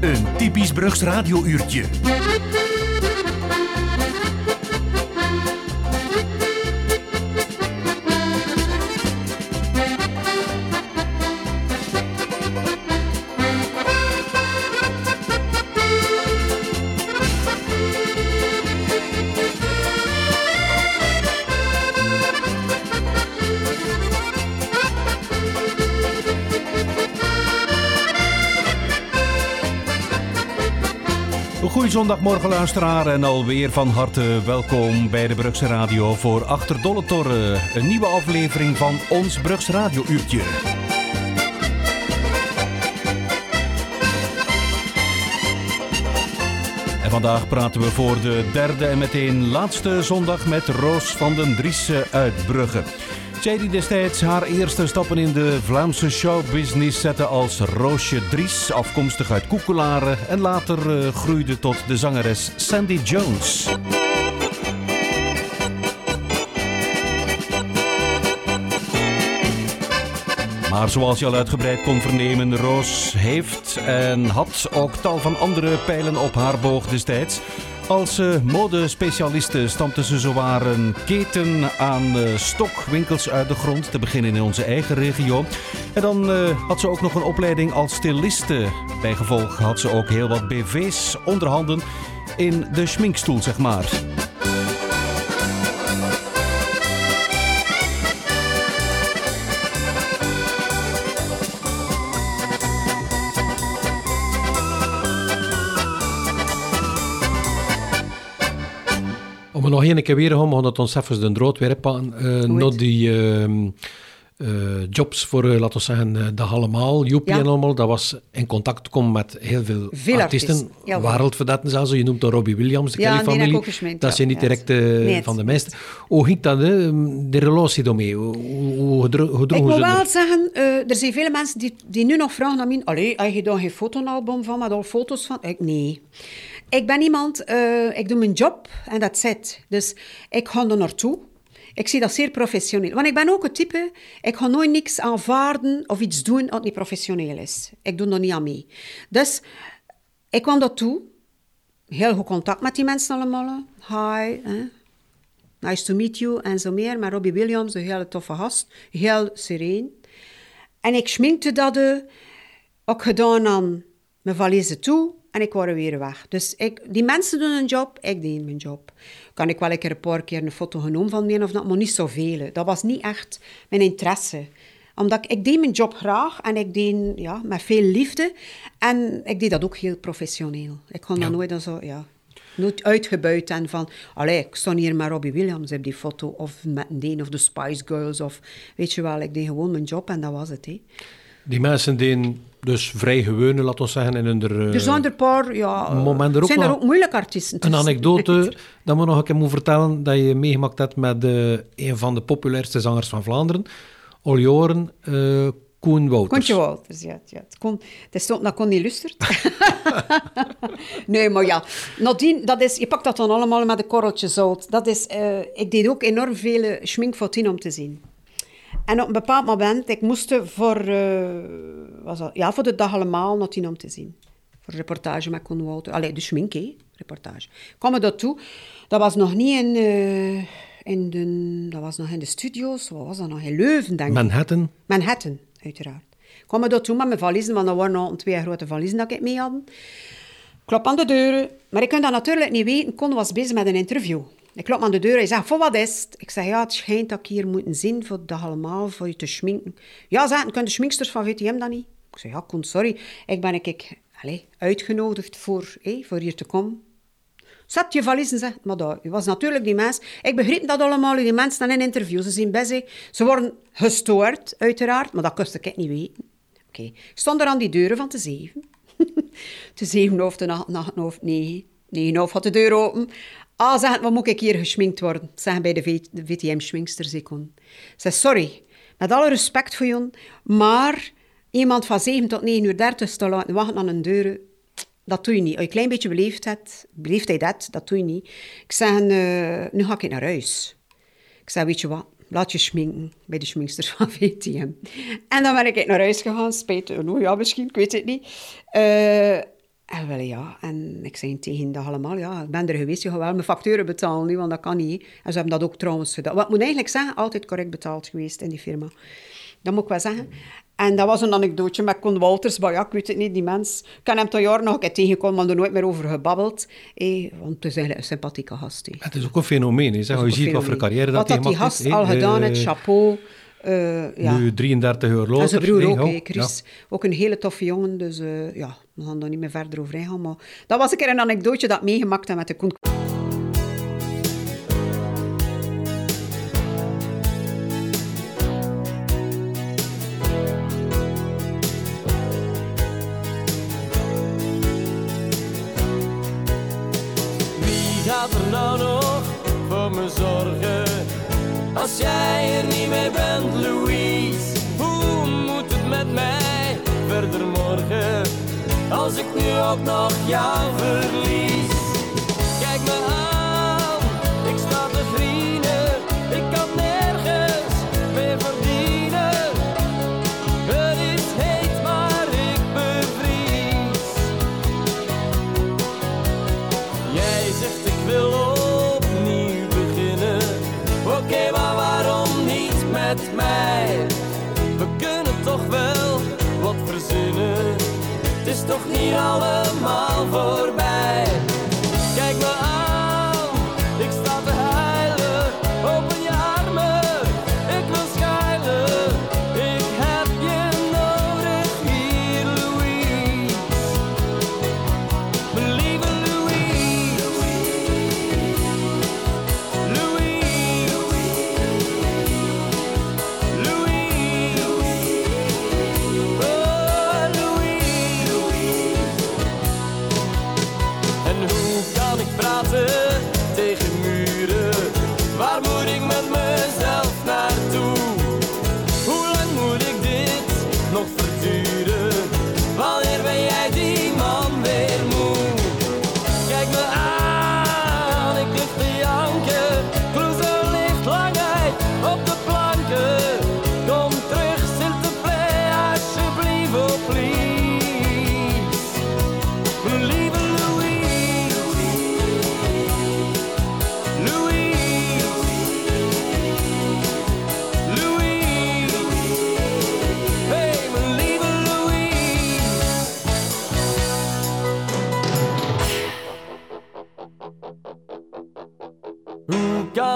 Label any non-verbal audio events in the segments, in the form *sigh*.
Een typisch Brugs radiouurtje. Zondagmorgen luisteraar en alweer van harte welkom bij de Brugse Radio voor Achter Dolle Torre. Een nieuwe aflevering van ons Brugs Radio uurtje. En vandaag praten we voor de derde en meteen laatste zondag met Roos van den Driessen uit Brugge. Die destijds haar eerste stappen in de Vlaamse showbusiness zette als Roosje Dries, afkomstig uit Koekelaren, en later uh, groeide tot de zangeres Sandy Jones. Maar zoals je al uitgebreid kon vernemen, Roos heeft en had ook tal van andere pijlen op haar boog destijds. Als uh, modespecialiste stampte ze zowaar een keten aan uh, stokwinkels uit de grond, te beginnen in onze eigen regio. En dan uh, had ze ook nog een opleiding als styliste. Bijgevolg had ze ook heel wat BV's onderhanden in de schminkstoel, zeg maar. Nog één keer weer gaan, we gaan het ons even de drood werpen. Uh, nog die uh, uh, jobs voor, uh, laten we zeggen, de allemaal, Joepie ja. en allemaal. Dat was in contact komen met heel veel, veel artiesten. Ja, Wereldverdatten zelfs. Je noemt dan Robbie Williams, de ja, Kelly-familie. Dat zijn niet direct nee, van de meeste. Hoe ging dat, hè? de relatie daarmee? Hoe, hoe, gedro hoe Ik wil wel zeggen, er zijn veel mensen die, die nu nog vragen aan mij... Allee, heb je daar geen fotoalbum van met al foto's van? Ik, nee. Ik ben iemand, uh, ik doe mijn job en dat zit. Dus ik ga er naartoe. Ik zie dat zeer professioneel. Want ik ben ook het type, ik ga nooit niks aanvaarden of iets doen wat niet professioneel is. Ik doe er niet aan mee. Dus ik kwam dat toe. Heel goed contact met die mensen allemaal. Hi, eh? nice to meet you en zo meer. Maar Robbie Williams, een hele toffe gast. Heel sereen. En ik schminkte dat uh, ook gedaan aan mijn valise toe. En ik word weer weg. Dus ik, die mensen doen een job, ik deed mijn job. Kan ik wel een keer een paar keer een foto genomen van mij of dat, maar niet zoveel. Dat was niet echt mijn interesse. Omdat ik, ik deed mijn job graag en ik deed ja, met veel liefde. En ik deed dat ook heel professioneel. Ik kon ja. dat nooit zo, ja, nooit uitgebuit en van, allee, ik stond hier met Robbie Williams op die foto, of met een of de Spice Girls, of weet je wel, ik deed gewoon mijn job en dat was het. Hè. Die mensen deden dus vrij gewone, laten we zeggen, in hun... Uh, er zijn er een paar, ja... Moment er ook zijn er ook moeilijke artiesten Een anekdote *laughs* dat we nog een keer moeten vertellen, dat je meegemaakt hebt met uh, een van de populairste zangers van Vlaanderen, al jaren, uh, Koen Wouters. Koentje Wouters, ja. ja. Het, kon, het stond dat kon niet lusterd. *laughs* nee, maar ja. Nadien, dat is, je pakt dat dan allemaal met een korreltje zout. Dat is, uh, ik deed ook enorm veel schminkfoto's om te zien. En op een bepaald moment, ik moest voor, uh, was dat, ja, voor de dag allemaal naar om te zien. Voor een reportage met Koen Wouter. Allee, de schmink, hè, reportage. Kwam dat toe. Dat was nog niet in, uh, in de, dat was nog in de studio's. Wat was dat nog? In Leuven, denk ik. Manhattan? Manhattan, uiteraard. Kwam dat toe met mijn valiezen, want dat waren al twee grote valiezen dat ik mee had. Klop aan de deuren. Maar ik kon dat natuurlijk niet weten. Koen was bezig met een interview. Ik klop aan de deur. Hij zegt, voor wat is het? Ik zeg, ja, het schijnt dat ik hier moet zien voor dat allemaal, voor je te schminken. Ja, zeg, kunnen de schminksters van VTM dat niet? Ik zeg, ja, kom, sorry. Ik ben ik, allez, uitgenodigd voor, hé, voor hier te komen. Zet je valiezen, zeg. Maar dat was natuurlijk die mens. Ik begreep dat allemaal, die mensen staan in interviews. Ze zijn bezig. Ze worden gestoord, uiteraard. Maar dat kostte ik niet weten. Oké. Ik stond er aan die deuren van te zeven. *laughs* te zeven of de nacht, nacht of negen. Negen of had de deur open. Ah, zeg, wat moet ik hier geschminkt worden? Zeggen bij de, VTM-schminksters. Ik zeg, sorry, met alle respect voor jou, maar iemand van 7 tot 9 uur 30 te laten wachten aan een deur, dat doe je niet. Als je een klein beetje beleefdheid, beleefdheid dat, dat doe je niet. Ik zeg, uh, nu ga ik naar huis. Ik zeg, weet je wat, laat je schminken bij de schminkster van *laughs* VTM. En dan ben ik naar huis gegaan, spijt, nou ja, misschien, ik weet het niet. Uh, en wel ja, en ik zei tegen dat allemaal, ja, ik ben er geweest, je gaat wel mijn facturen betalen nu, want dat kan niet. En ze hebben dat ook trouwens gedaan. Wat moet eigenlijk zeggen, altijd correct betaald geweest in die firma. Dat moet ik wel zeggen. En dat was een anekdootje met Con Walters, maar ja, ik weet het niet, die mens. Ik kan hem tot jaar nog een keer tegenkomen, maar er nooit meer over gebabbeld. Eh, want het is eigenlijk een sympathieke gast. Het is ook een fenomeen, zeg. je ziet wat voor carrière dat hij Wat dat die gast al gedaan heeft, chapeau. Uh, ja. Nu 33 jaar later. En zijn broer ook, Chris. Ook een hele toffe jongen, dus uh, ja, we gaan daar niet meer verder over ingaan. Maar dat was een keer een anekdootje dat meegemaakt heb met de Koen. Ook nog jou verlies? Kijk me aan, ik sta te vrienden, niet allemaal voorbij.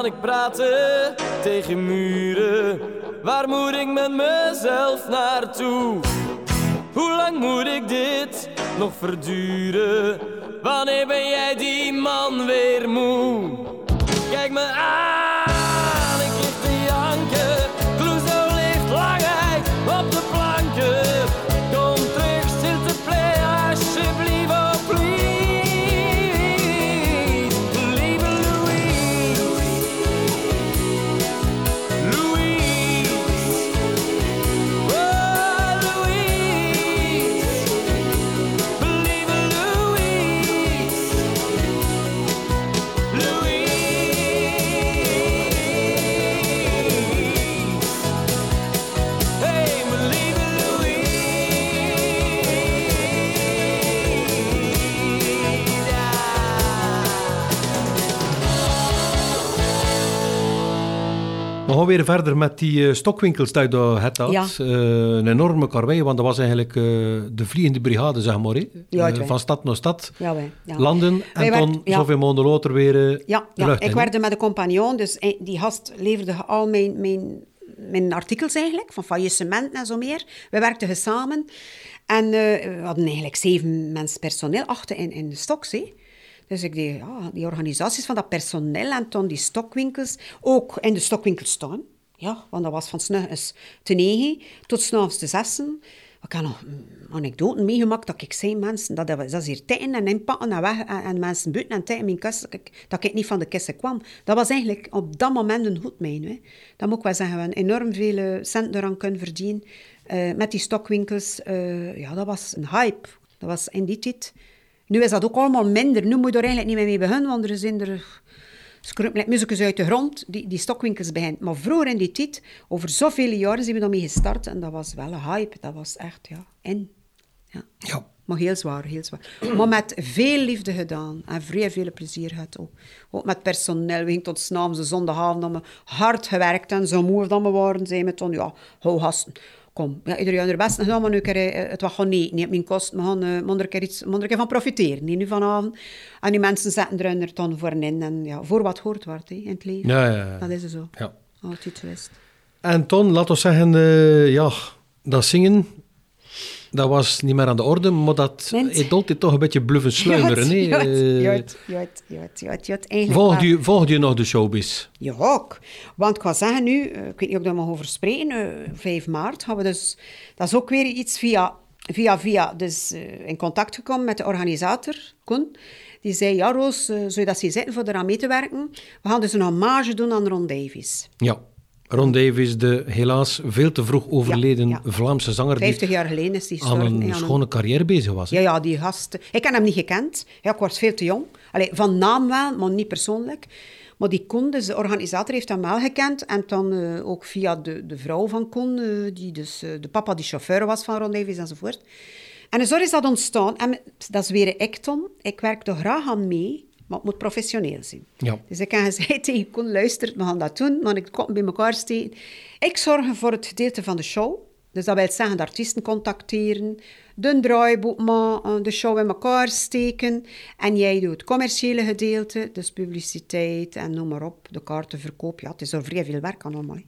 Ik praten tegen muren? Waar moet ik met mezelf naartoe? Hoe lang moet ik dit nog verduren? Wanneer ben jij die man weer moe? Kijk me aan, gaan weer verder met die eh, stokwinkels die je had. Ja. Eh, een enorme karwei, want dat was eigenlijk eh, de vliegende brigade, zeg maar. Ja, van stad naar stad, Ja, wij, landen en dan werd- zoveel maanden later weer Ja, ja ik werkte met een compagnon, dus die gast leverde al mijn, mijn, mijn artikels eigenlijk, van faillissementen en zo meer. We werkten samen en we hadden eigenlijk zeven mensen personeel achter in, in de stoks. Dus ik deed ja, die organisaties van dat personeel en toen die stokwinkels ook in de stokwinkels staan. Ja, want dat was van s'nachts te negen tot s'avonds te zessen. Ik heb nog mm, anekdoten meegemaakt dat ik zei, mensen, dat, dat is hier tijden en inpakken en weg en, en mensen buiten en tijden in mijn kast, dat ik, niet van de kisten kwam. Dat was eigenlijk op dat moment een goed mijn. Hè. Dat moet ik wel zeggen, we enorm veel eh, centen eraan kunnen verdienen. Eh, met die stokwinkels, eh, ja, dat was een hype. Dat was in die tijd. Nu is dat ook allemaal minder. Nu moet je er eigenlijk niet meer mee beginnen, want er zijn er muziekjes uit de grond, die, die stokwinkels beginnen. Maar vroeger in die tijd, over zoveel jaren, zijn we daarmee gestart. En dat was wel een hype. Dat was echt, ja, in. Ja. Ja. Maar heel zwaar, heel zwaar. Maar met veel liefde gedaan. En vrij veel plezier gehad ook. Ook met personeel. We gingen tot s'avonds, de zondagavond, hard gewerkt. En zo moe dan we waren, zijn we toen, ja, hou gasten. Kom, ja, iedereen er best gedaan, maar nu keer, eh, het was gewoon niet, niet op mijn kost. We gaan, uh, er een keer iets, moet er een keer van profiteren, niet nu vanavond. En die mensen zetten er er dan voor in. En ja, voor wat hoort wordt, hè, in het leven. Ja, ja, ja. Dat is het zo. Ja. Altijd geweest. En Ton, laten we zeggen, eh, ja, dat zingen, dat was niet meer aan de orde, maar dat altijd toch een beetje bluffen sluimeren. Eh, ja, ja, ja, eigenlijk Volgde je, volgde je nog de showbiz? Ja, ook. Want ik ga zeggen nu, eh, ik weet niet of ik daar mag over spreken, eh, 5 maart gaan we dus... Dat is ook weer iets via, via, via dus, eh, in contact gekomen met de organisator, Koen. Die zei, ja Roos, eh, zou je dat zien zitten voor eraan mee te werken? We gaan dus een hommage doen aan Ron Davies. Ja. Ron Davies, de helaas veel te vroeg overleden Ja, ja. Vlaamse zanger, 50 die jaar geleden is die aan een schone carrière bezig was. Ja, ja, die gast. Ik heb hem niet gekend. Ja, ik was veel te jong. Allee, van naam wel, maar niet persoonlijk. Maar die Koen, dus de organisator, heeft hem wel gekend. En dan eh, ook via de, de vrouw van Koen, eh, die dus eh, de papa die chauffeur was van Ron Davies enzovoort. En zo is dat ontstaan. En dat is weer een ecton. Ik werk er graag aan mee, maar het moet professioneel zijn. Ja. Dus ik heb gezegd *laughs* tegen Koen, luister, we gaan dat doen, maar ik kom bij elkaar steken. Ik zorg voor het gedeelte van de show. Dus dat wil zeggen de artiesten contacteren, de draaiboek maken, de show in elkaar steken. En jij doet het commerciële gedeelte, dus publiciteit en noem maar op, de kaartenverkoop. Ja, het is er vrij veel werk aan allemaal.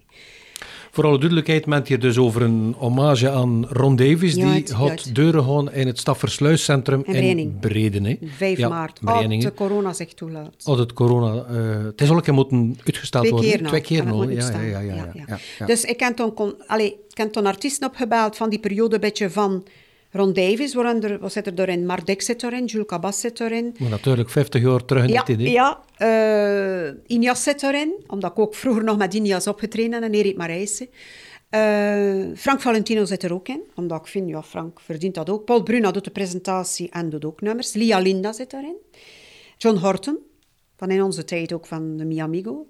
Voor alle duidelijkheid, men hier dus over een hommage aan Ron Davies, Ja, die had deuren gewoon in het Staffersluiscentrum In in Brening. Breden. hè. 5 Ja, maart, als de corona zich toelaat. Als het corona... eh, het is al een keer moeten uitgesteld Twee worden. keer. Twee keer nog. Ja, ja, ja, ja, ja, ja, ja. Dus ik heb toen, kon, allee, ik heb toen artiesten opgebeld van die periode een beetje van Ron Davies, waaronder, wat zit er daarin? Dix zit erin, Jules Cabas zit erin. Maar natuurlijk 50 jaar terug in Ja, de tijd. hè. ja Inias zit erin, omdat ik ook vroeger nog met Inias opgetraind heb en Erik Marijsen. Eh, Frank Valentino zit er ook in, omdat ik vind, ja, Frank verdient dat ook. Paul Bruna doet de presentatie en doet ook nummers. Lia Linda zit erin. John Horton, van in onze tijd ook van de Miamigo.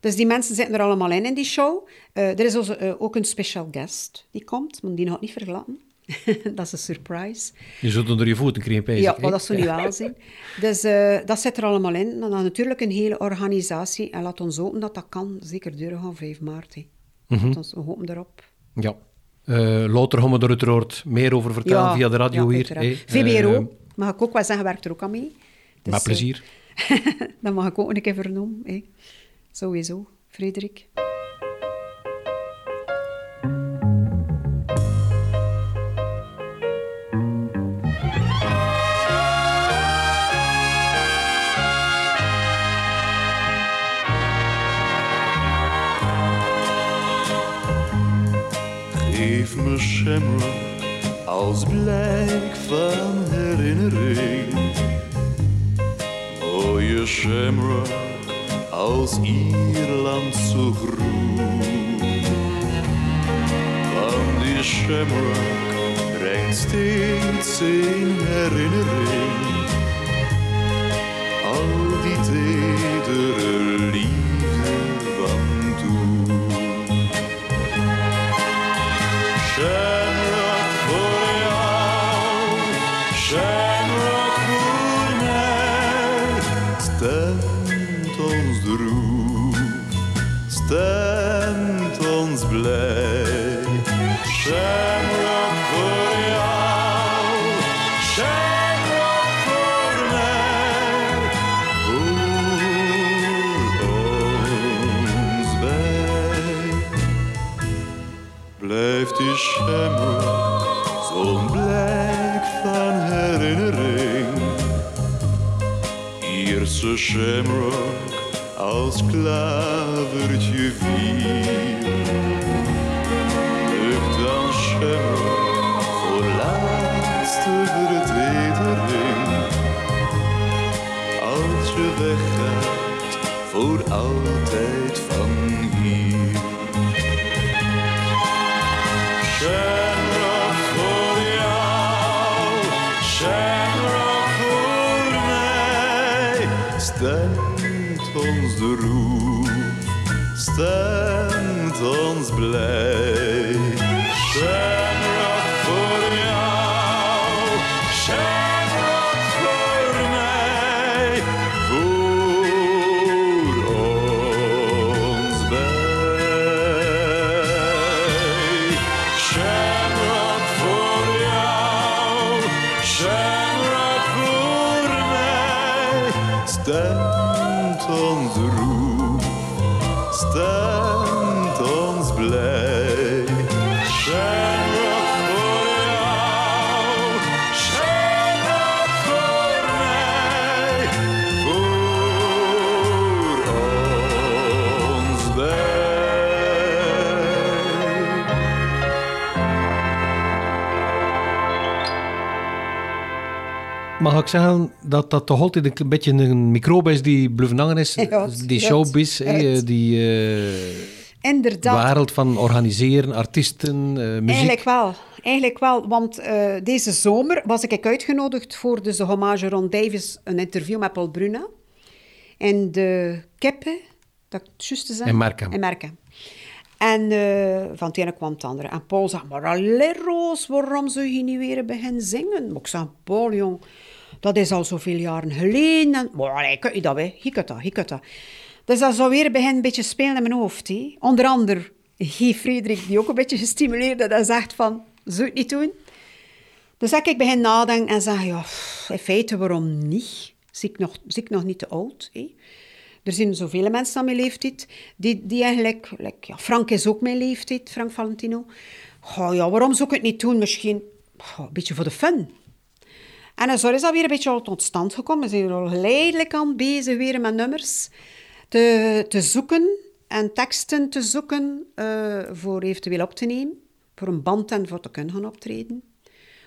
Dus die mensen zitten er allemaal in, in die show. Eh, er is also, ook een special guest die komt, maar die nog niet vergelaten. *laughs* dat is een surprise. Je zult onder je voeten krijgen, Ja, maar dat zou niet *laughs* wel zijn. Dus eh, dat zit er allemaal in. Dan natuurlijk een hele organisatie. En laat ons hopen dat dat kan. Zeker duren gaan 5 maart. hè. Mhm. Ons, we hopen erop. Ja. Eh later gaan we er uiteraard meer over vertellen via de radio ja, hier. VBRO, Eh, mag ik ook wel zeggen, werkt er ook aan mee. Dus, met plezier. *laughs* dat mag ik ook een keer vernoemen. hè. Sowieso, Frederik. Geef me Shamrock als blijk van herinnering. Mooie Shamrock als Ierlandse groen. Van die Shamrock brengt steeds een herinnering. Al die tedere liefde shamrock als klavertje vier. Lukt dan shamrock voor laatste vertedering. Als je weggaat voor altijd de roep, stemt ons blij. Mag ik zeggen dat dat toch altijd een beetje een microbe is die blijven hangen is? *laughs* Ja, die showbiz, die eh, Inderdaad. wereld van organiseren, artiesten, eh, muziek. Eigenlijk wel. Eigenlijk wel, want eh, deze zomer was ik uitgenodigd voor dus de hommage Ron Davis, een interview met Paul Bruna. En de Kippen, dat juist te zeggen? In Merkem. In Merkem. En van het ene kwam het andere. En Paul zei, maar allee Roos, waarom zou je niet weer beginnen zingen? Maar ik zei, Paul jong, dat is al zoveel jaren geleden. En, maar kun je dat weer? Je dat, kunt dat. Dus dat zou weer beginnen een beetje spelen in mijn hoofd. hè. Onder andere Guy Frederik, die ook een beetje gestimuleerd had en zegt van, zou het niet doen? Dus ik begin nadenken en zeg, ja, in feite, waarom niet? Zie ik nog, zie ik nog niet te oud? Hè? Er zijn zoveel mensen aan mijn leeftijd die, die eigenlijk... ja, Frank is ook mijn leeftijd, Frank Valentino. Goh, ja, waarom zou ik het niet doen? Misschien een beetje voor de fun. En zo is dat weer een beetje tot stand gekomen. We zijn al geleidelijk aan bezig weer met nummers te, te zoeken en teksten te zoeken eh, voor eventueel op te nemen. Voor een band en voor te kunnen gaan optreden.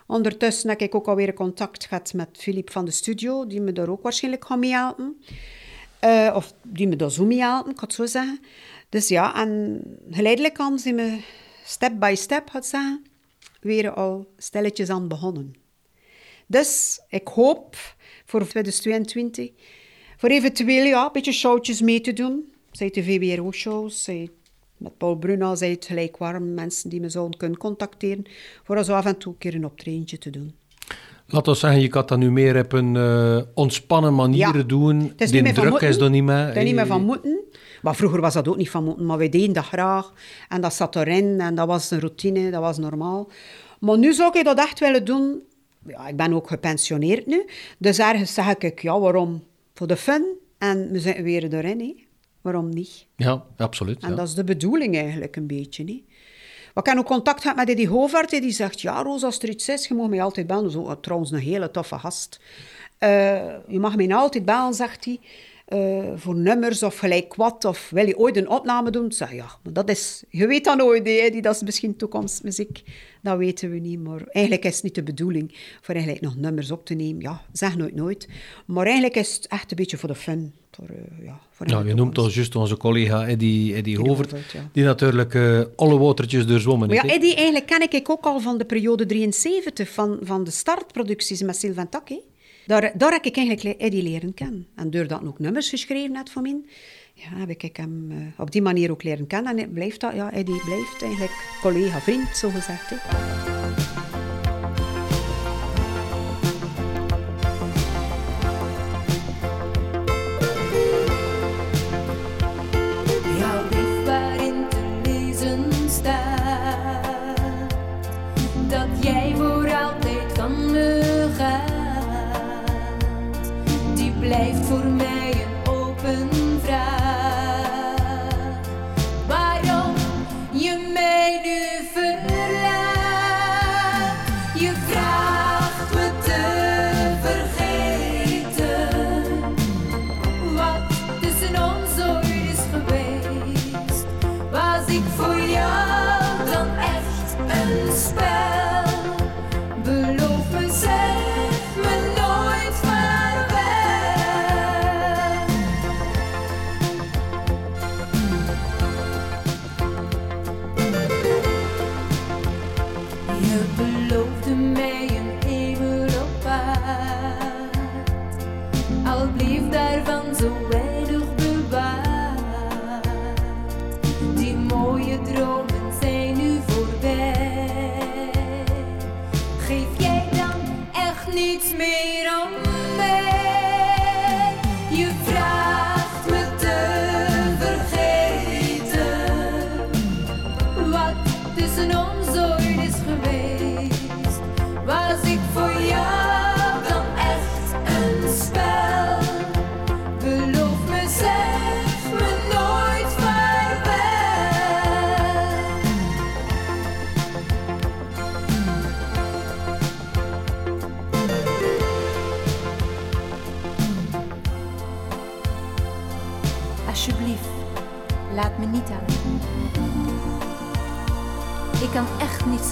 Ondertussen heb ik ook alweer contact gehad met Filip van de studio, die me daar ook waarschijnlijk gaat mee helpen. Eh, of die me daar zo mee helpen, ik het zo zeggen. Dus ja, en geleidelijk aan zijn we step by step, gaat zeggen, weer al stelletjes aan begonnen. Dus ik hoop voor 2022 voor eventueel ja, een beetje showtjes mee te doen. Zij de VBRO-shows, zij met Paul Bruna, zij het gelijk warm mensen die me zouden kunnen contacteren, voor zo af en toe een keer een optredentje te doen. Laat ons zeggen, je kan dat nu meer op een eh, ontspannen manier Ja. doen. Het van druk moeten. is er niet meer. Het is niet meer Eh, van moeten. Maar vroeger was dat ook niet van moeten, maar wij deden dat graag. En dat zat erin en dat was een routine, dat was normaal. Maar nu zou ik dat echt willen doen. Ja, ik ben ook gepensioneerd nu. Dus ergens zeg ik, ja, waarom? Voor de fun. En we zitten weer erin. Waarom niet? Ja, absoluut. En ja. dat is de bedoeling eigenlijk een beetje. Niet? Ik heb ook contact gehad met Eddie Hovaert. Die zegt, ja Roos, als er iets is, je mag mij altijd bellen. Zo, trouwens, een hele toffe gast. Eh, je mag mij altijd bellen, zegt hij. Eh, voor nummers of gelijk wat. Of wil je ooit een opname doen? Ik zeg, ja, maar dat is... Je weet dat nooit, hè, die, dat is misschien toekomstmuziek. Dat weten we niet. Maar eigenlijk is het niet de bedoeling voor eigenlijk nog nummers op te nemen. Ja, zeg nooit nooit. Maar eigenlijk is het echt een beetje voor de fun. Voor, eh, ja, voor Nou, je noemt ons juist onze collega Eddie, Eddie Hovert, Hovert, ja. die natuurlijk eh, alle watertjes doorzwommen ja. Eddie, eigenlijk ken ik ook al van de periode 73, van, van de startproducties met Sylvain Tak. Daar, daar heb ik eigenlijk Eddie leren kennen. En doordat hij ook nummers geschreven had voor mij, ja, heb ik hem eh, op die manier ook leren kennen. En blijft dat, ja, Eddie blijft eigenlijk collega, vriend, zo gezegd.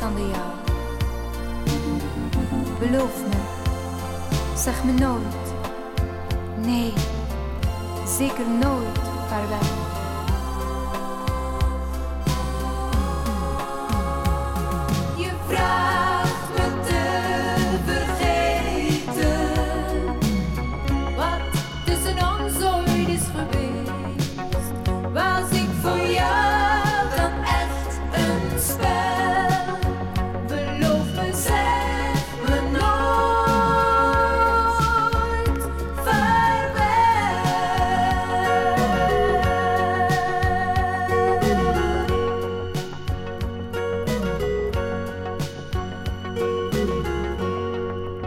Zonder jou. Beloof me. Zeg me nooit.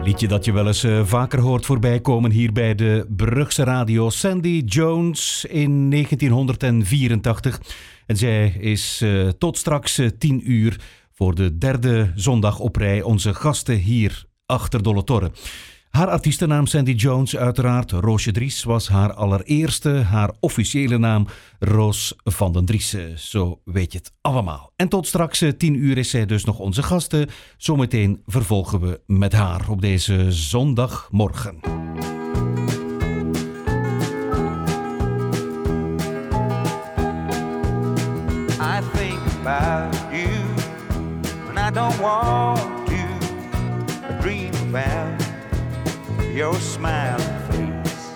Liedje dat je wel eens eh, vaker hoort voorbij komen hier bij de Brugse radio. Sandy Jones in 1984. En zij is eh, tot straks eh, 10 uur voor de derde zondag op rij onze gasten hier achter Dolle Torre. Haar artiestennaam Sandy Jones, uiteraard. Roosje Dries was haar allereerste, haar officiële naam Roos van den Driessen. Zo weet je het allemaal. En tot straks eh, 10 uur is zij dus nog onze gasten. Zometeen vervolgen we met haar op deze zondagmorgen. I think about you when I don't want dream about your smiling face,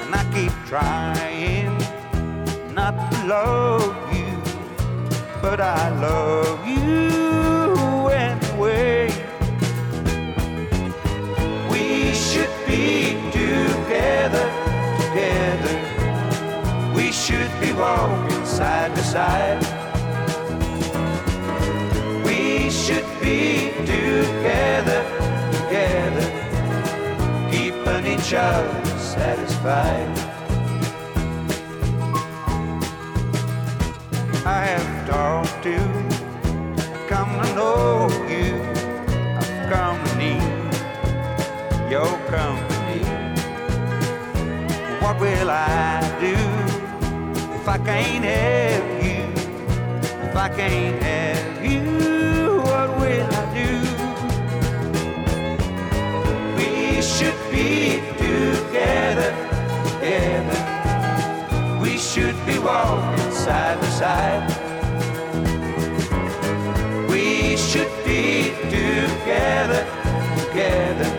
and I keep trying not to love you, but I love you anyway. We should be together, together. We should be walking side by side. We should be together, together, keeping each other satisfied. I have talked to, come to know you, I've come to need your company. What will I do if I can't have you? If I can't have be together, together. We should be walking side by side. We should be together, together,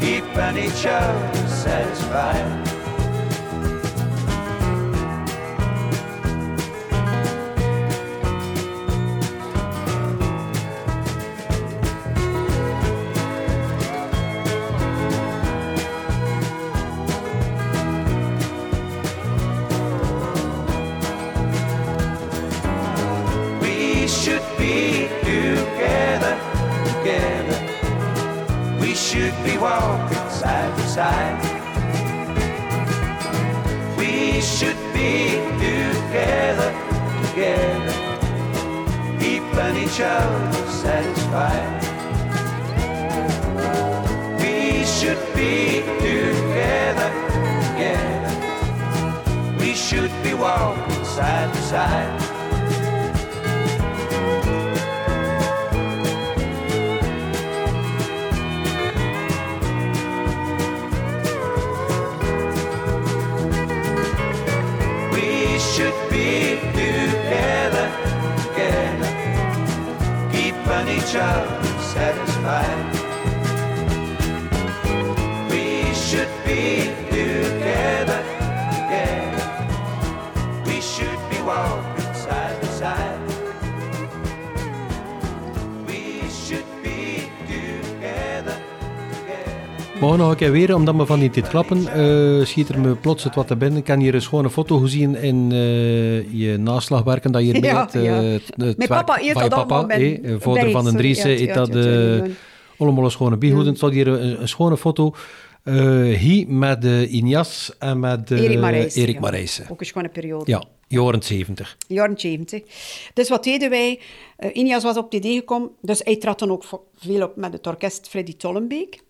keeping each other satisfied. Side. We should be together, together, keeping each other satisfied. We should be together, together. We should be walking side by side. Een keer weer, omdat me van niet dit klappen, eh, schiet er me plots het wat te binnen. Ik kan hier een schone foto gezien in eh, je naslagwerken dat je hier *laughs* Ja, met het, ja. eh, het- het Mijn papa eet dat papa, eh, vader van Driessen, ja, eet ja, dat ja, ja, eh, ja. allemaal een schone biegoed. Er staat hier een, een schone foto eh, hier met uh, Injas en met eh, Erik Marijsen. Erik ja. Marijsen. Ook een schone periode. Ja, jaren 70. jaren 70. Dus wat deden wij? Eh Inias was op het idee gekomen, dus hij trad dan ook veel op met het orkest Freddy Tollenbeek.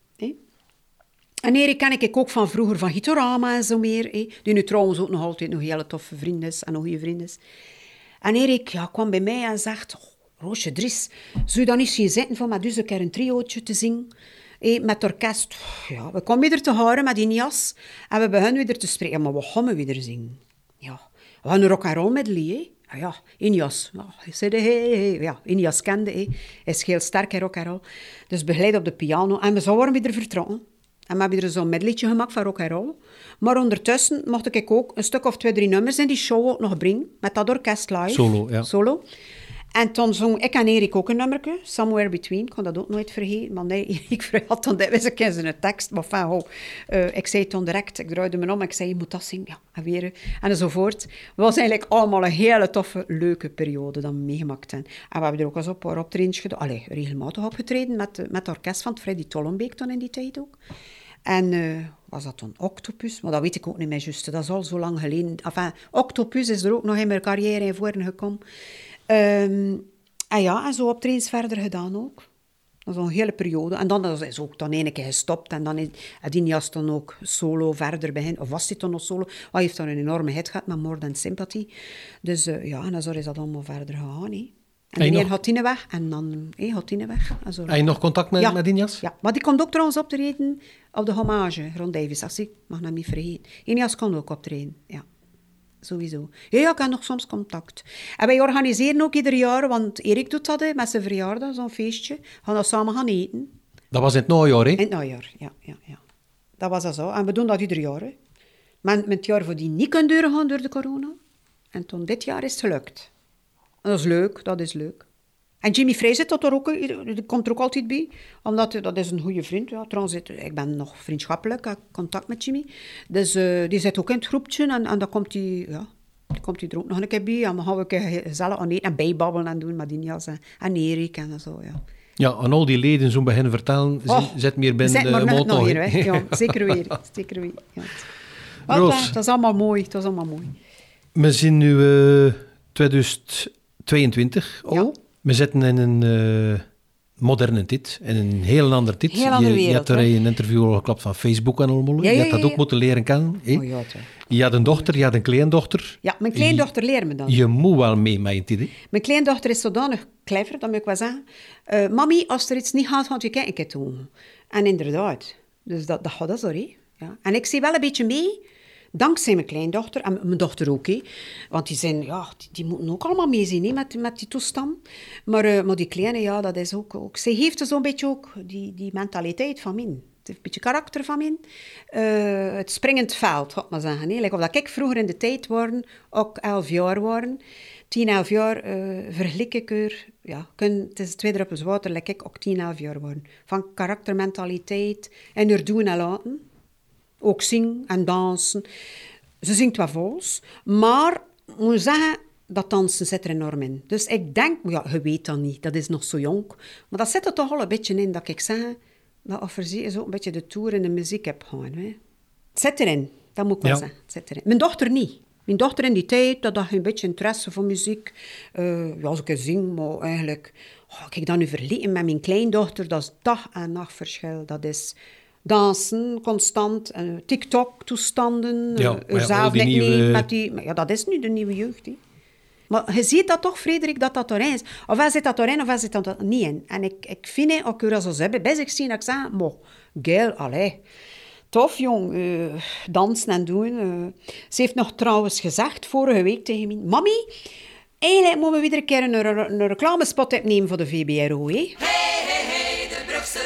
En Erik ken ik ook van vroeger, van Gitorama en zo meer. Die nu trouwens ook nog altijd nog hele toffe vriend is en goede vriend is. Erik ja, kwam bij mij en zegt... "Oh, Roosje Dries, zou je dan niet zien zitten voor met dus een keer een triootje te zingen? Met orkest. Ja, we komen weer te horen met die. En we beginnen weer te spreken. Maar wat gaan we weer zingen? Ja, we gaan een rock and roll medley, hè? Ah ja, Inias. Ja, zei, hey, hey. ja, Inias kende, hè. hij is heel sterk in rock and roll. Dus begeleid op de piano. En we zouden weer vertrokken. En we hebben er zo'n medleytje gemaakt van rock and roll. Maar ondertussen mocht ik ook een stuk of twee, drie nummers in die show ook nog brengen. Met dat orkest live. Solo, ja. Solo. En toen zong ik en Erik ook een nummerke, Somewhere Between. Ik kon dat ook nooit vergeten. Maar nee, *laughs* ik had dan wist ik in zijn tekst. Maar enfin, ho, eh, ik zei het dan direct. Ik draaide me om. Ik zei, je moet dat zingen. Ja, en weer. En enzovoort. Het was eigenlijk allemaal een hele toffe, leuke periode dat we meegemaakt hebben. En we hebben er ook eens op een paar optredens gedaan. Allee, regelmatig opgetreden met, eh, met het orkest van Freddy Tollenbeek toen in die tijd ook. En eh, was dat dan Octopus? Maar dat weet ik ook niet meer juist. Dat is al zo lang geleden. Enfin, Octopus is er ook nog in mijn carrière in gekomen. Ehm, en ja, en zo optredens verder gedaan ook. Dat is een hele periode. En dan is ook dan een keer gestopt. En dan is Adinias dan ook solo verder begin. Of was hij dan nog solo? Hij heeft dan een enorme hit gehad met More Than Sympathy. Dus eh, ja, en zo is dat allemaal verder gegaan. Hè. En En nog- gaat die weg. En dan hey, die weg. En zo. Je nog contact met, Ja. met Injas? Ja, maar die komt ook trouwens optreden op de hommage rond Davis. Als ik mag dat niet vergeten. Inias kon ook optreden, ja. Sowieso. Ja, ja, ik heb nog soms contact. En wij organiseren ook ieder jaar, want Erik doet dat hè, met zijn verjaardag, zo'n feestje. We gaan dat samen gaan eten. Dat was in het najaar, hè? In het najaar, ja, ja, ja. Dat was dat zo. En we doen dat ieder jaar. Hè. Maar met het jaar voor die niet kunnen doorgaan door de corona. En toen dit jaar is het gelukt. Dat is leuk, dat is leuk. En Jimmy Frey zit dat er ook, eh, die komt er ook altijd bij, omdat eh, dat is een goede vriend. Ja, trouwens, ik ben nog vriendschappelijk, ik contact met Jimmy. Dus die zit ook in het groepje en, dan komt hij ja, komt er ook nog een keer bij. En dan gaan we zelf aan en bijbabbelen en doen maar die en, Erik en zo, ja. Ja, aan al die leden zo'n begin vertellen, oh, zet meer binnen de motor. *laughs* zeker weer, zeker weer. Roos, dat is allemaal mooi, dat is allemaal mooi. We zien nu uh, 2000... 22 al. We zitten in een eh, moderne tit in een heel ander tit. Je, wereld, had er een interview over geklapt van Facebook en allemaal. Ja, je had dat ook moeten leren kennen. Je had een dochter, je had een kleindochter. Ja, mijn kleindochter leert me dan. Je moet wel mee met je tijd. Mijn kleindochter is zodanig clever, dat moet ik wel zeggen. Uh, eh, mami, als er iets niet gaat, gaat je kijken doen. En inderdaad. Dus dat, dat gaat dat? Ja. En ik zie wel een beetje mee dankzij mijn kleindochter, en mijn dochter ook. Want die zijn, ja, die, moeten ook allemaal meezien, hè, met, met die toestand. Maar, maar die kleine, ja, dat is ook... ook zij heeft zo'n beetje ook die, die mentaliteit van min. Het heeft een beetje karakter van min. Eh, het springend veld, ik maar zeggen. Like of dat ik vroeger in de tijd waren, ook elf jaar waren. 10, 11 jaar eh vergelijk ik er, ja, kun, het is twee druppels water, like ik ook 10, 11 jaar worden. Van karaktermentaliteit en er doen en laten. Ook zingen en dansen. Ze zingt wel vols, maar moet zeggen, dat dansen zit er enorm in. Dus ik denk, ja, je weet dat niet, dat is nog zo jong. Maar dat zit er toch al een beetje in, dat ik zeg, dat Offerzee is ook een beetje de tour in de muziek heb gaan. Hè. Het zit erin, dat moet ik wel Ja. zeggen. Het zit erin. Mijn dochter niet. Mijn dochter in die tijd, dat had een beetje interesse voor muziek. Eh, ja, als ik eens zing, maar eigenlijk... Oh, kijk, dan nu verleden met mijn kleindochter, dat is dag en nacht verschil. Dat is dansen, constant, eh, TikTok-toestanden, Ja, al zelf die niet met die... maar Ja, dat is nu de nieuwe jeugd, hè. Maar je ziet dat toch, Frederik, dat dat erin is. Ofwel zit dat erin, ofwel zit dat er niet in. En ik, ik vind het, ook als ze hebben, best ik zie dat ik zeg, mo, geil, allee. Tof, jong, eh, dansen en doen. eh. Ze heeft nog trouwens gezegd, vorige week tegen mij, mami, eigenlijk moeten we weer een keer een, een reclamespot opnemen voor de VBRO, hè. Hey, hey, hey, de Brugse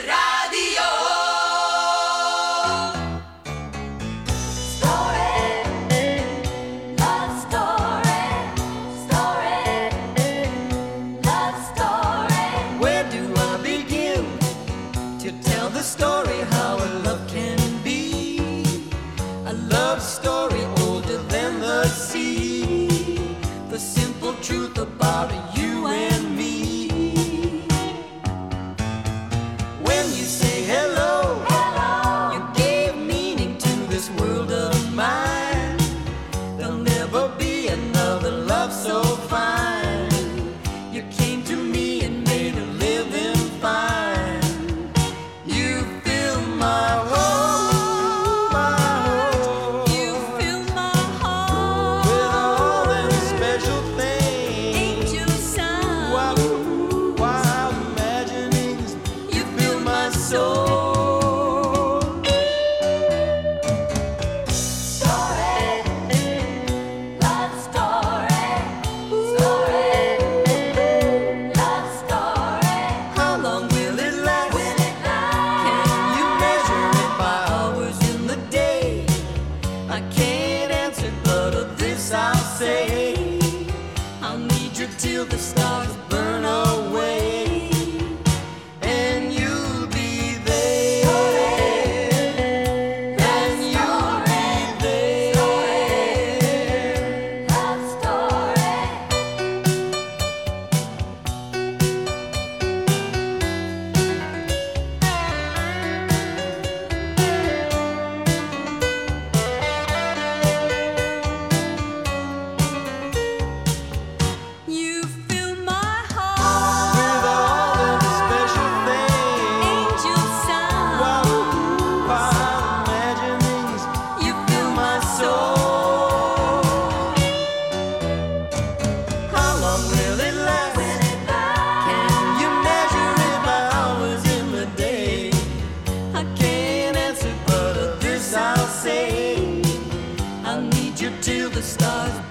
the stars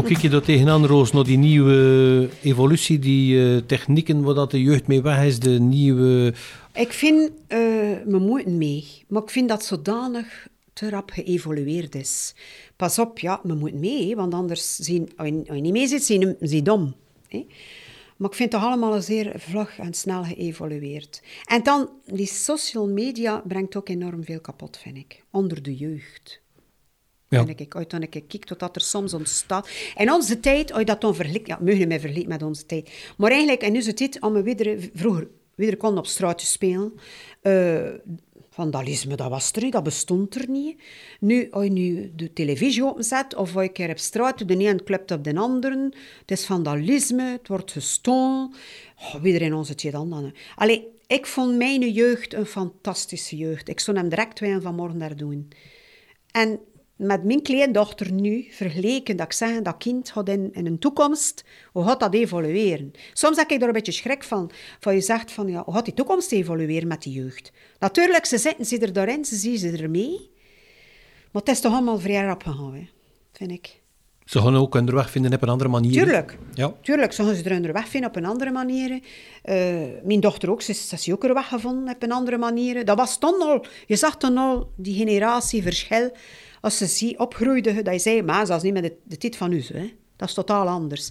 Hoe kijk je daar tegenaan, Roos, naar die nieuwe evolutie, die eh, technieken waar dat de jeugd mee weg is, de nieuwe... Ik vind, eh we moeten mee, maar ik vind dat zodanig te rap geëvolueerd is. Pas op, ja, we moeten mee, want anders zien, als je, niet mee zit, zie je zie je dom. Hè. Maar ik vind het allemaal zeer vlug en snel geëvolueerd. En dan, die social media brengt ook enorm veel kapot, vind ik. Onder de jeugd. Ja. Ik, dan ik kijk dat er soms ontstaat. In onze tijd, je dat dan ja, we mij met onze tijd. Maar eigenlijk in onze tijd, om we weer, vroeger, weer kon op straat spelen. eh, vandalisme, dat was er niet, dat bestond er niet. Nu, als je nu de televisie openzet, of als je keer op straat, de een klept op de andere, het is vandalisme, het wordt gestolen. Oh, weer in onze tijd dan. dan. Allee, ik vond mijn jeugd een fantastische jeugd. Ik zou hem direct weer vanmorgen daar doen. En met mijn kleindochter nu, vergeleken, dat ik zeg, dat kind gaat in, in een toekomst, hoe gaat dat evolueren? Soms heb ik daar een beetje schrik van, van je zegt van, ja, hoe gaat die toekomst evolueren met die jeugd? Natuurlijk, ze zitten ze er daarin, ze zien ze er mee, maar het is toch allemaal vrij rap gegaan, hè, vind ik. Ze gaan ook hun weg vinden op een andere manier. Tuurlijk. Ja. Tuurlijk, ze gaan ze er onderweg vinden op een andere manier. Eh, mijn dochter ook, ze, ze is ook er weg gevonden op een andere manier. Dat was toen al, je zag toen al die generatieverschil. Als ze zie, opgroeide, dat je zei, maar dat is niet meer de, de tijd van u. Hè. Dat is totaal anders.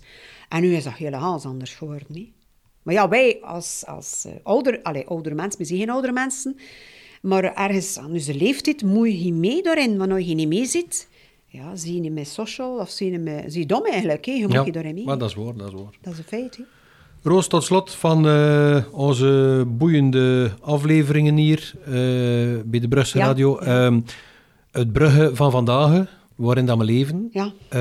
En nu is dat helemaal anders geworden. Hè. Maar ja, wij als, als eh, ouder, allez, oudere mensen, we zijn geen oudere mensen, maar ergens aan onze leeftijd moet je mee daarin. Want als je niet mee zit, ja, zie je niet met social of zie je, met, zie je dom eigenlijk. Hè. Je moet Ja, je daarin mee. maar dat is waar, dat is waar. Dat is een feit. Hè. Roos, tot slot van eh, onze boeiende afleveringen hier eh, bij de Brugse Ja, Radio. Ehm, het Brugge van vandaag, waarin dat we leven. Ja. Eh,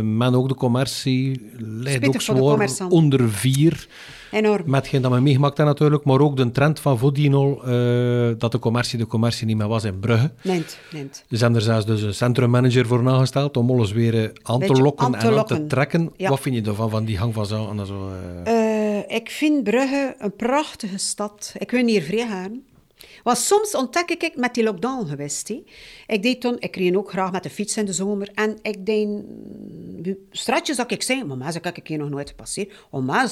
men ook de commercie leidt Spittig ook zwaar onder vier. Enorm. Met hetgeen dat we meegemaakt hebben natuurlijk, maar ook de trend van voordien al, eh, dat de commercie de commercie niet meer was in Brugge. Neemt, neemt. Ze zijn er zelfs dus een centrummanager voor nagesteld om alles weer eh, aan te lokken aan te en aan te trekken. Ja. Wat vind je ervan, van die hang van zaken en zo? Eh, ik vind Brugge een prachtige stad. Ik wil hier vrij gaan. Want soms ontdek ik met die lockdown geweest. Ik deed toen, ik reed ook graag met de fiets in de zomer. En ik deed straatjes dat ik zei, maar dat heb ik hier nog nooit gepasseerd. Oh,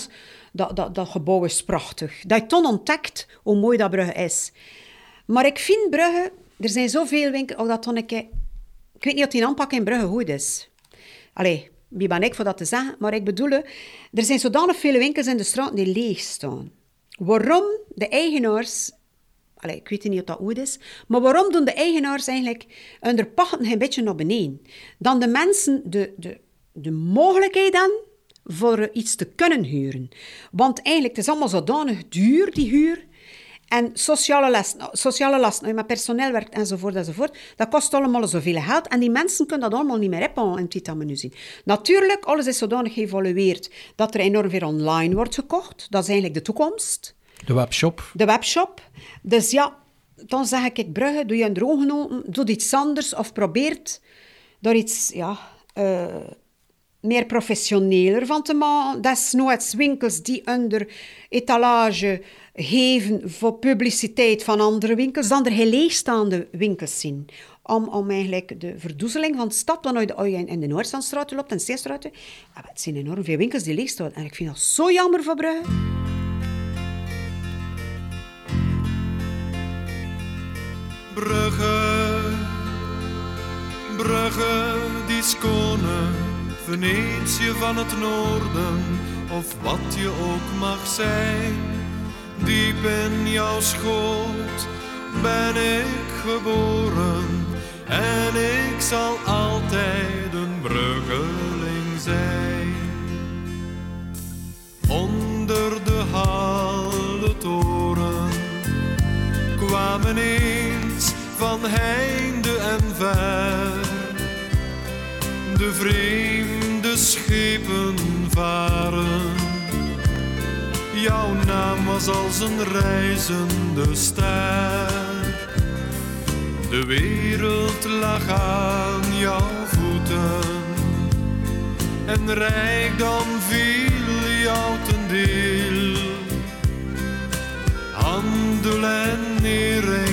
dat, dat, dat gebouw is prachtig. Dat je toen ontdekt hoe mooi dat Brugge is. Maar ik vind Brugge, er zijn zoveel winkels, ook dat toen ik, ik weet niet of die aanpak in Brugge goed is. Allee, wie ben ik voor dat te zeggen? Maar ik bedoel, er zijn zodanig veel winkels in de straat die leeg staan. Waarom de eigenaars... Ik weet niet of dat goed is. Maar waarom doen de eigenaars eigenlijk hun pachten een beetje naar beneden? Dan de mensen de, de, de mogelijkheid dan voor iets te kunnen huren. Want eigenlijk, het is allemaal zodanig duur, die huur. En sociale lasten, sociale lasten, als je met personeel werkt enzovoort, enzovoort, dat kost allemaal zoveel geld. En die mensen kunnen dat allemaal niet meer hebben in nu zien. Natuurlijk, alles is zodanig geëvolueerd dat er enorm veel online wordt gekocht. Dat is eigenlijk de toekomst. De webshop. De webshop. Dus ja, dan zeg ik, kijk, Brugge, doe je een droge open, doe iets anders of probeert door iets, ja, eh, meer professioneler van te maken. Desnoods winkels die onder etalage geven voor publiciteit van andere winkels, dan er heel leegstaande winkels zien. Om, om eigenlijk de verdoezeling van de stad, dan als je in de Noordstandstraat loopt en de Steenstraat, ah, het zijn enorm veel winkels die leeg staan. En ik vind dat zo jammer voor Brugge. Brugge, Brugge, die skone, Venetië van het noorden, of wat je ook mag zijn. Diep in jouw schoot ben ik geboren en ik zal altijd een Bruggeling zijn. Onder de halle toren kwamen eens van heinde en ver de vreemde schepen varen. Jouw naam was als een reizende ster. De wereld lag aan jouw voeten en rijkdom viel jou ten deel. Handel en nering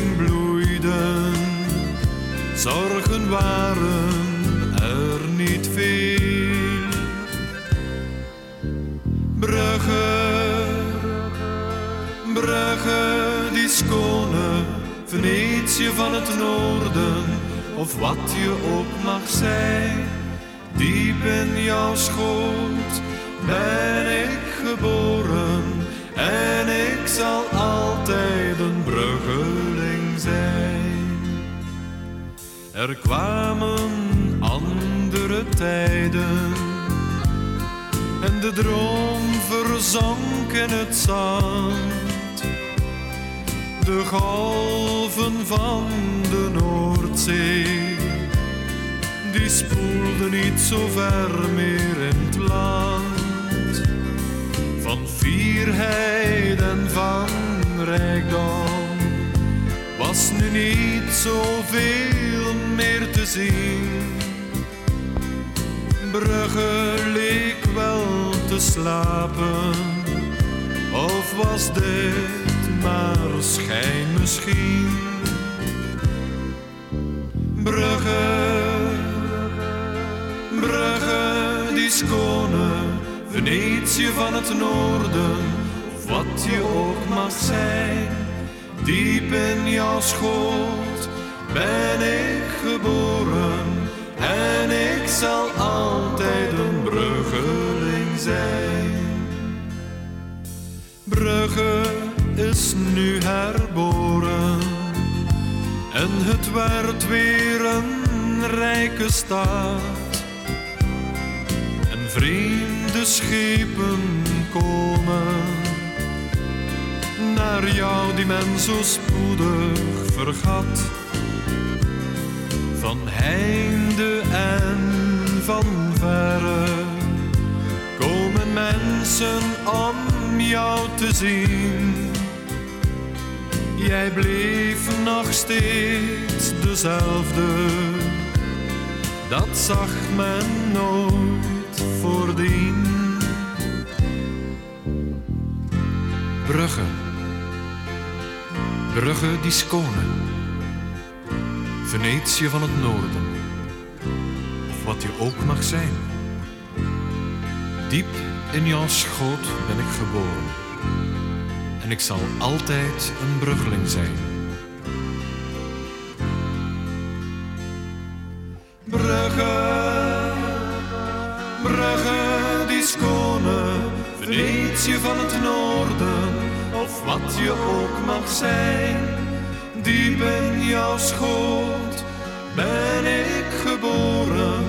zorgen waren er niet veel. Brugge, Brugge, die skone, Venetië van het noorden, of wat je ook mag zijn. Diep in jouw schoot ben ik geboren en ik zal altijd een bruggeling zijn. Er kwamen andere tijden en de droom verzonk in het zand. De golven van de Noordzee die spoelde niet zo ver meer in het land. Van fierheid en van rijkdom was nu niet zoveel meer te zien. Brugge leek wel te slapen, of was dit maar schijn misschien? Brugge, Brugge, die skone, Venetië van het noorden, of wat je ook mag zijn. Diep in jouw schoot ben ik geboren en ik zal altijd een bruggeling zijn. Brugge is nu herboren en het werd weer een rijke stad. En vreemde schepen komen naar jou die men zo spoedig vergat. Van heinde en van verre komen mensen om jou te zien. Jij bleef nog steeds dezelfde, dat zag men nooit voordien. Brugge, Brugge die skone, Venetië van het noorden, of wat je ook mag zijn. Diep in jouw schoot ben ik geboren en ik zal altijd een bruggeling zijn. Brugge, Brugge die skone, Venetië van het noorden, of wat je ook mag zijn. Diep in jouw schoot ben ik geboren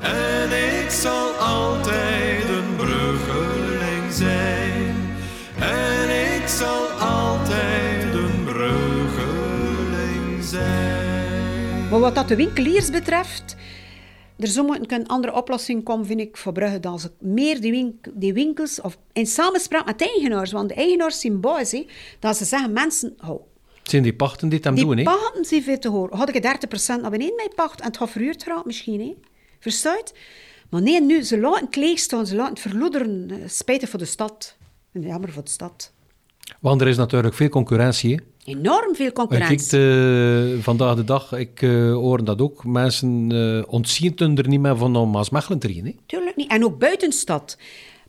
en ik zal altijd een bruggeling zijn. En ik zal altijd een bruggeling zijn. Wat dat de winkeliers betreft, er zou een andere oplossing komen, vind ik, voor Brugge, dan ze meer die, wink- die winkels, of in samenspraak met de eigenaars, want de eigenaars zijn boos, dat ze zeggen, mensen, Het zijn die pachten die het hem doen, die hè? pachten zijn veel te horen. Had ik 30% naar beneden mijn pacht en het gaat verhuurd geraakt misschien, hè. Verstuit? Maar nee, nu, ze laten het leeg staan, ze laten het verloederen. Eh, Spijtig voor de stad. Jammer voor de stad. Want er is natuurlijk veel concurrentie. hè. Enorm veel concurrentie. kijkt eh, vandaag de dag, ik eh, hoor dat ook, mensen eh ontzien het er niet meer van om Maasmechelen te rijden. hè. Tuurlijk niet. En ook buiten stad.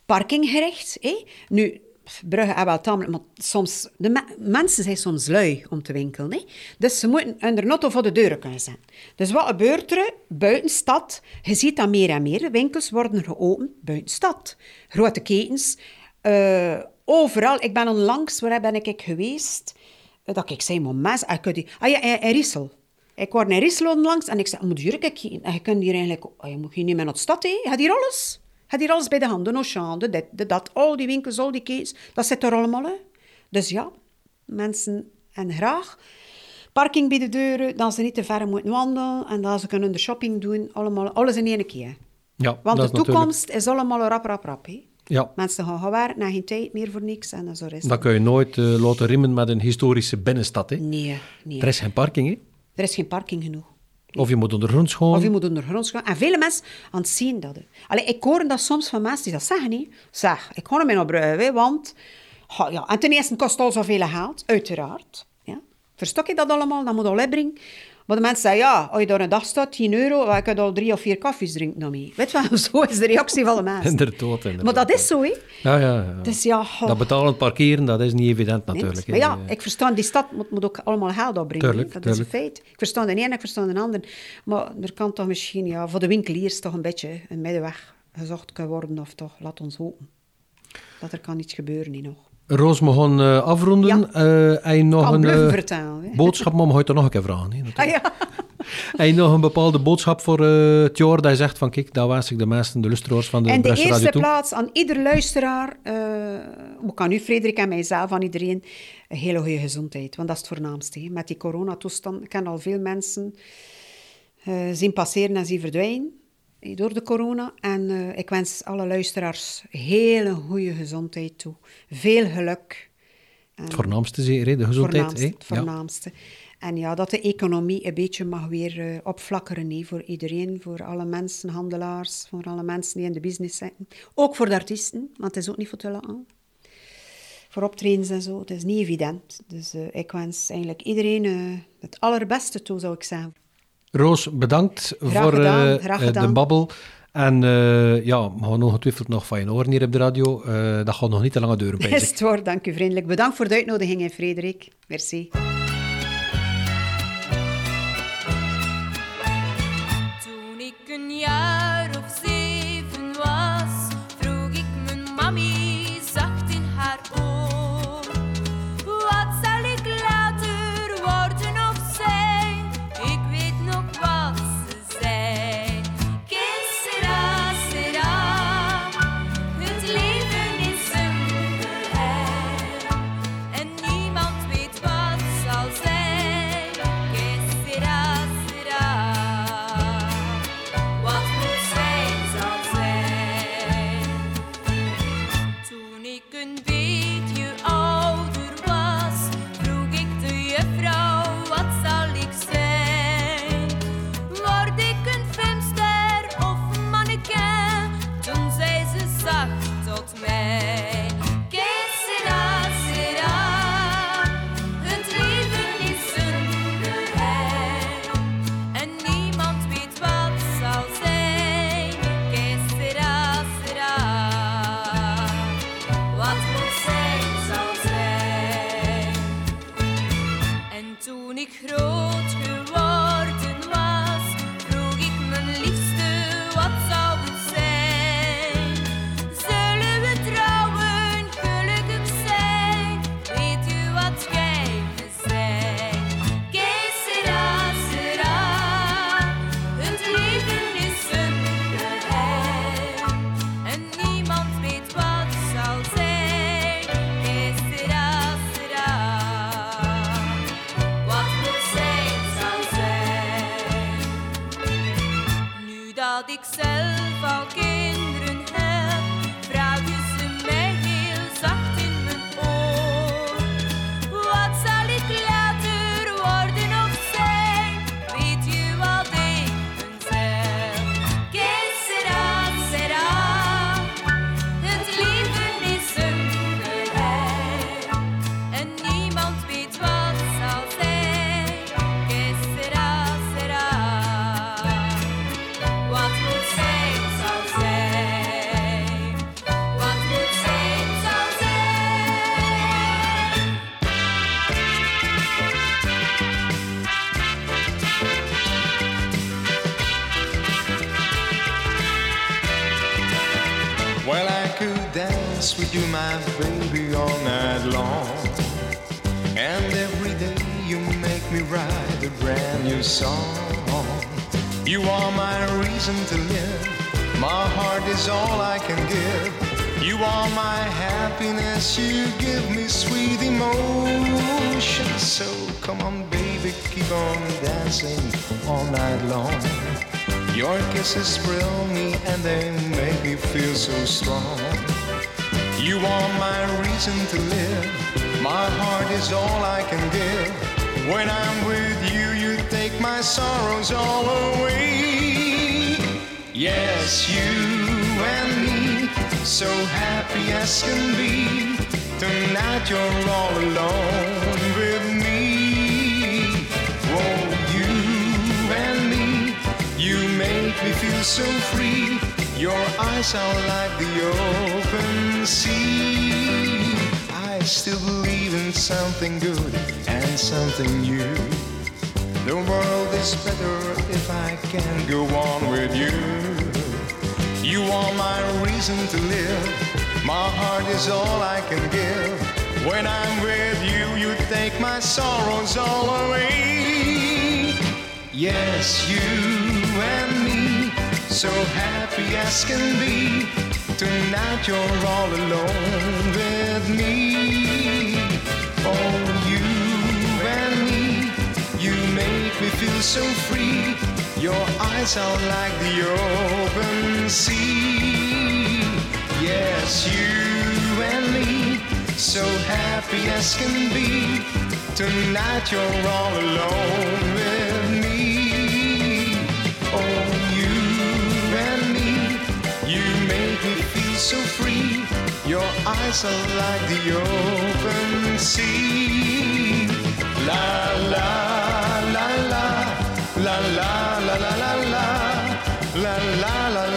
Parkinggericht. Hè? Nu, Brugge en wel tamelijk, maar soms... De me- mensen zijn soms lui om te winkelen. Hè? Dus ze moeten hun auto voor de deuren kunnen zetten. Dus wat gebeurt er buiten stad? Je ziet dat meer en meer. Winkels worden geopend buiten stad. Grote ketens. eh, overal. Ik ben onlangs, waar ben ik geweest? Eh, Dat ik zei, ik kan die- Ah ja, in, Riesel. Ik word in Riesel onlangs en ik zei, moet hier kijken. En je kunt hier eigenlijk... Oh, je moet hier niet meer naar de stad, hè. Je hebt hier alles. Je hebt hier alles bij de hand. De Auchan, de dit, de dat. Al die winkels, al die ketens. Dat zit er allemaal, hè. Dus ja, mensen... En graag. Parking bij de deuren, dat ze niet te ver moeten wandelen. En dat ze kunnen de shopping doen. Allemaal, alles in één keer. Ja, Want de natuurlijk- toekomst is allemaal rap, rap, rap, hè. Ja, Mensen gaan werken, en geen tijd meer voor niks. En zo is dat het. kun je nooit eh, laten rimmen met een historische binnenstad. Hè. Nee, nee. Er is geen parking, hè. Er is geen parking genoeg. Of je moet ondergronds gaan. Of je moet ondergronds gaan. En vele mensen aan zien dat. Allee, ik hoor dat soms van mensen die dat zeggen. Niet. Zeg, ik ga niet meer naar Brugge, want... Ja, en ten eerste kost al zoveel geld, uiteraard. Ja. Verstok je dat allemaal, dat moet al inbrengen. Maar de mensen zeggen, ja, als je daar een dag staat, 10 euro, dan kan je al drie of vier koffies drinken dan mee. Weet je wel, *laughs* zo is de reactie van de *laughs* mensen. Inderdaad, inderdaad. Maar dat is zo, hè. Ja, ja, ja. Dus ja, oh, Dat betalend parkeren, dat is niet evident nee. natuurlijk. Maar ja, ik versta, die stad moet, moet ook allemaal geld opbrengen. Tuurlijk, dat is een feit. Ik versta de ene, ik versta de ander. Maar er kan toch misschien ja, voor de winkeliers toch een beetje een middenweg gezocht kunnen worden. Of toch, laat ons hopen. Dat er kan iets gebeuren hier nog. Roos, we gaan eh, afronden. Ja. Je nog een eh, boodschap, maar mag je toch nog een keer vragen. Hè. Ah, ja. *laughs* En nog een bepaalde boodschap voor eh, het jaar dat je zegt van kijk, dat wens ik de mensen, de lustraars van de En de eerste plaats aan ieder luisteraar, ook aan u Frederik en mijzelf, aan iedereen, een hele goede gezondheid. Want dat is het voornaamste. hè. Met die coronatoestand, ik ken al veel mensen zien passeren en zien verdwijnen door de corona. En eh, ik wens alle luisteraars hele goede gezondheid toe. Veel geluk. En Het voornaamste zeker, hè, de gezondheid. voornaamste, het Ja. voornaamste. En ja, dat de economie een beetje mag weer eh, opflakkeren hè, voor iedereen, voor alle mensen, handelaars, voor alle mensen die in de business zitten. Ook voor de artiesten, want het is ook niet voor te lachen. Voor optredens en zo, het is niet evident. Dus eh, ik wens eigenlijk iedereen het allerbeste toe, zou ik zeggen. Roos, bedankt Graag voor gedaan, eh, graag eh, de gedaan. babbel. En eh, ja, we gaan ongetwijfeld nog van je horen hier op de radio. Dat gaat nog niet te lange *laughs* Is ik. het waar, dank u vriendelijk. Bedankt voor de uitnodiging, Frederik. Merci. You give me sweet emotion. So come on, baby, keep on dancing all night long. Your kisses thrill me and they make me feel so strong. You are my reason to live. My heart is all I can give. When I'm with you, you take my sorrows all away. Yes, you and me, so happy as can be. Tonight you're all alone with me. Oh, you and me, you make me feel so free. Your eyes are like the open sea. I still believe in something good and something new. The world is better if I can go on with you. You are my reason to live. My heart is all I can give. When I'm with you, you take my sorrows all away. Yes, you and me, so happy as can be. Tonight you're all alone with me. Oh, you and me, you make me feel so free. Your eyes are like the open sea. Yes, you and me, so happy as can be. Tonight you're all alone with me. Oh, you and me, you make me feel so free. Your eyes are like the open sea. La la la la la la la la la la la la la.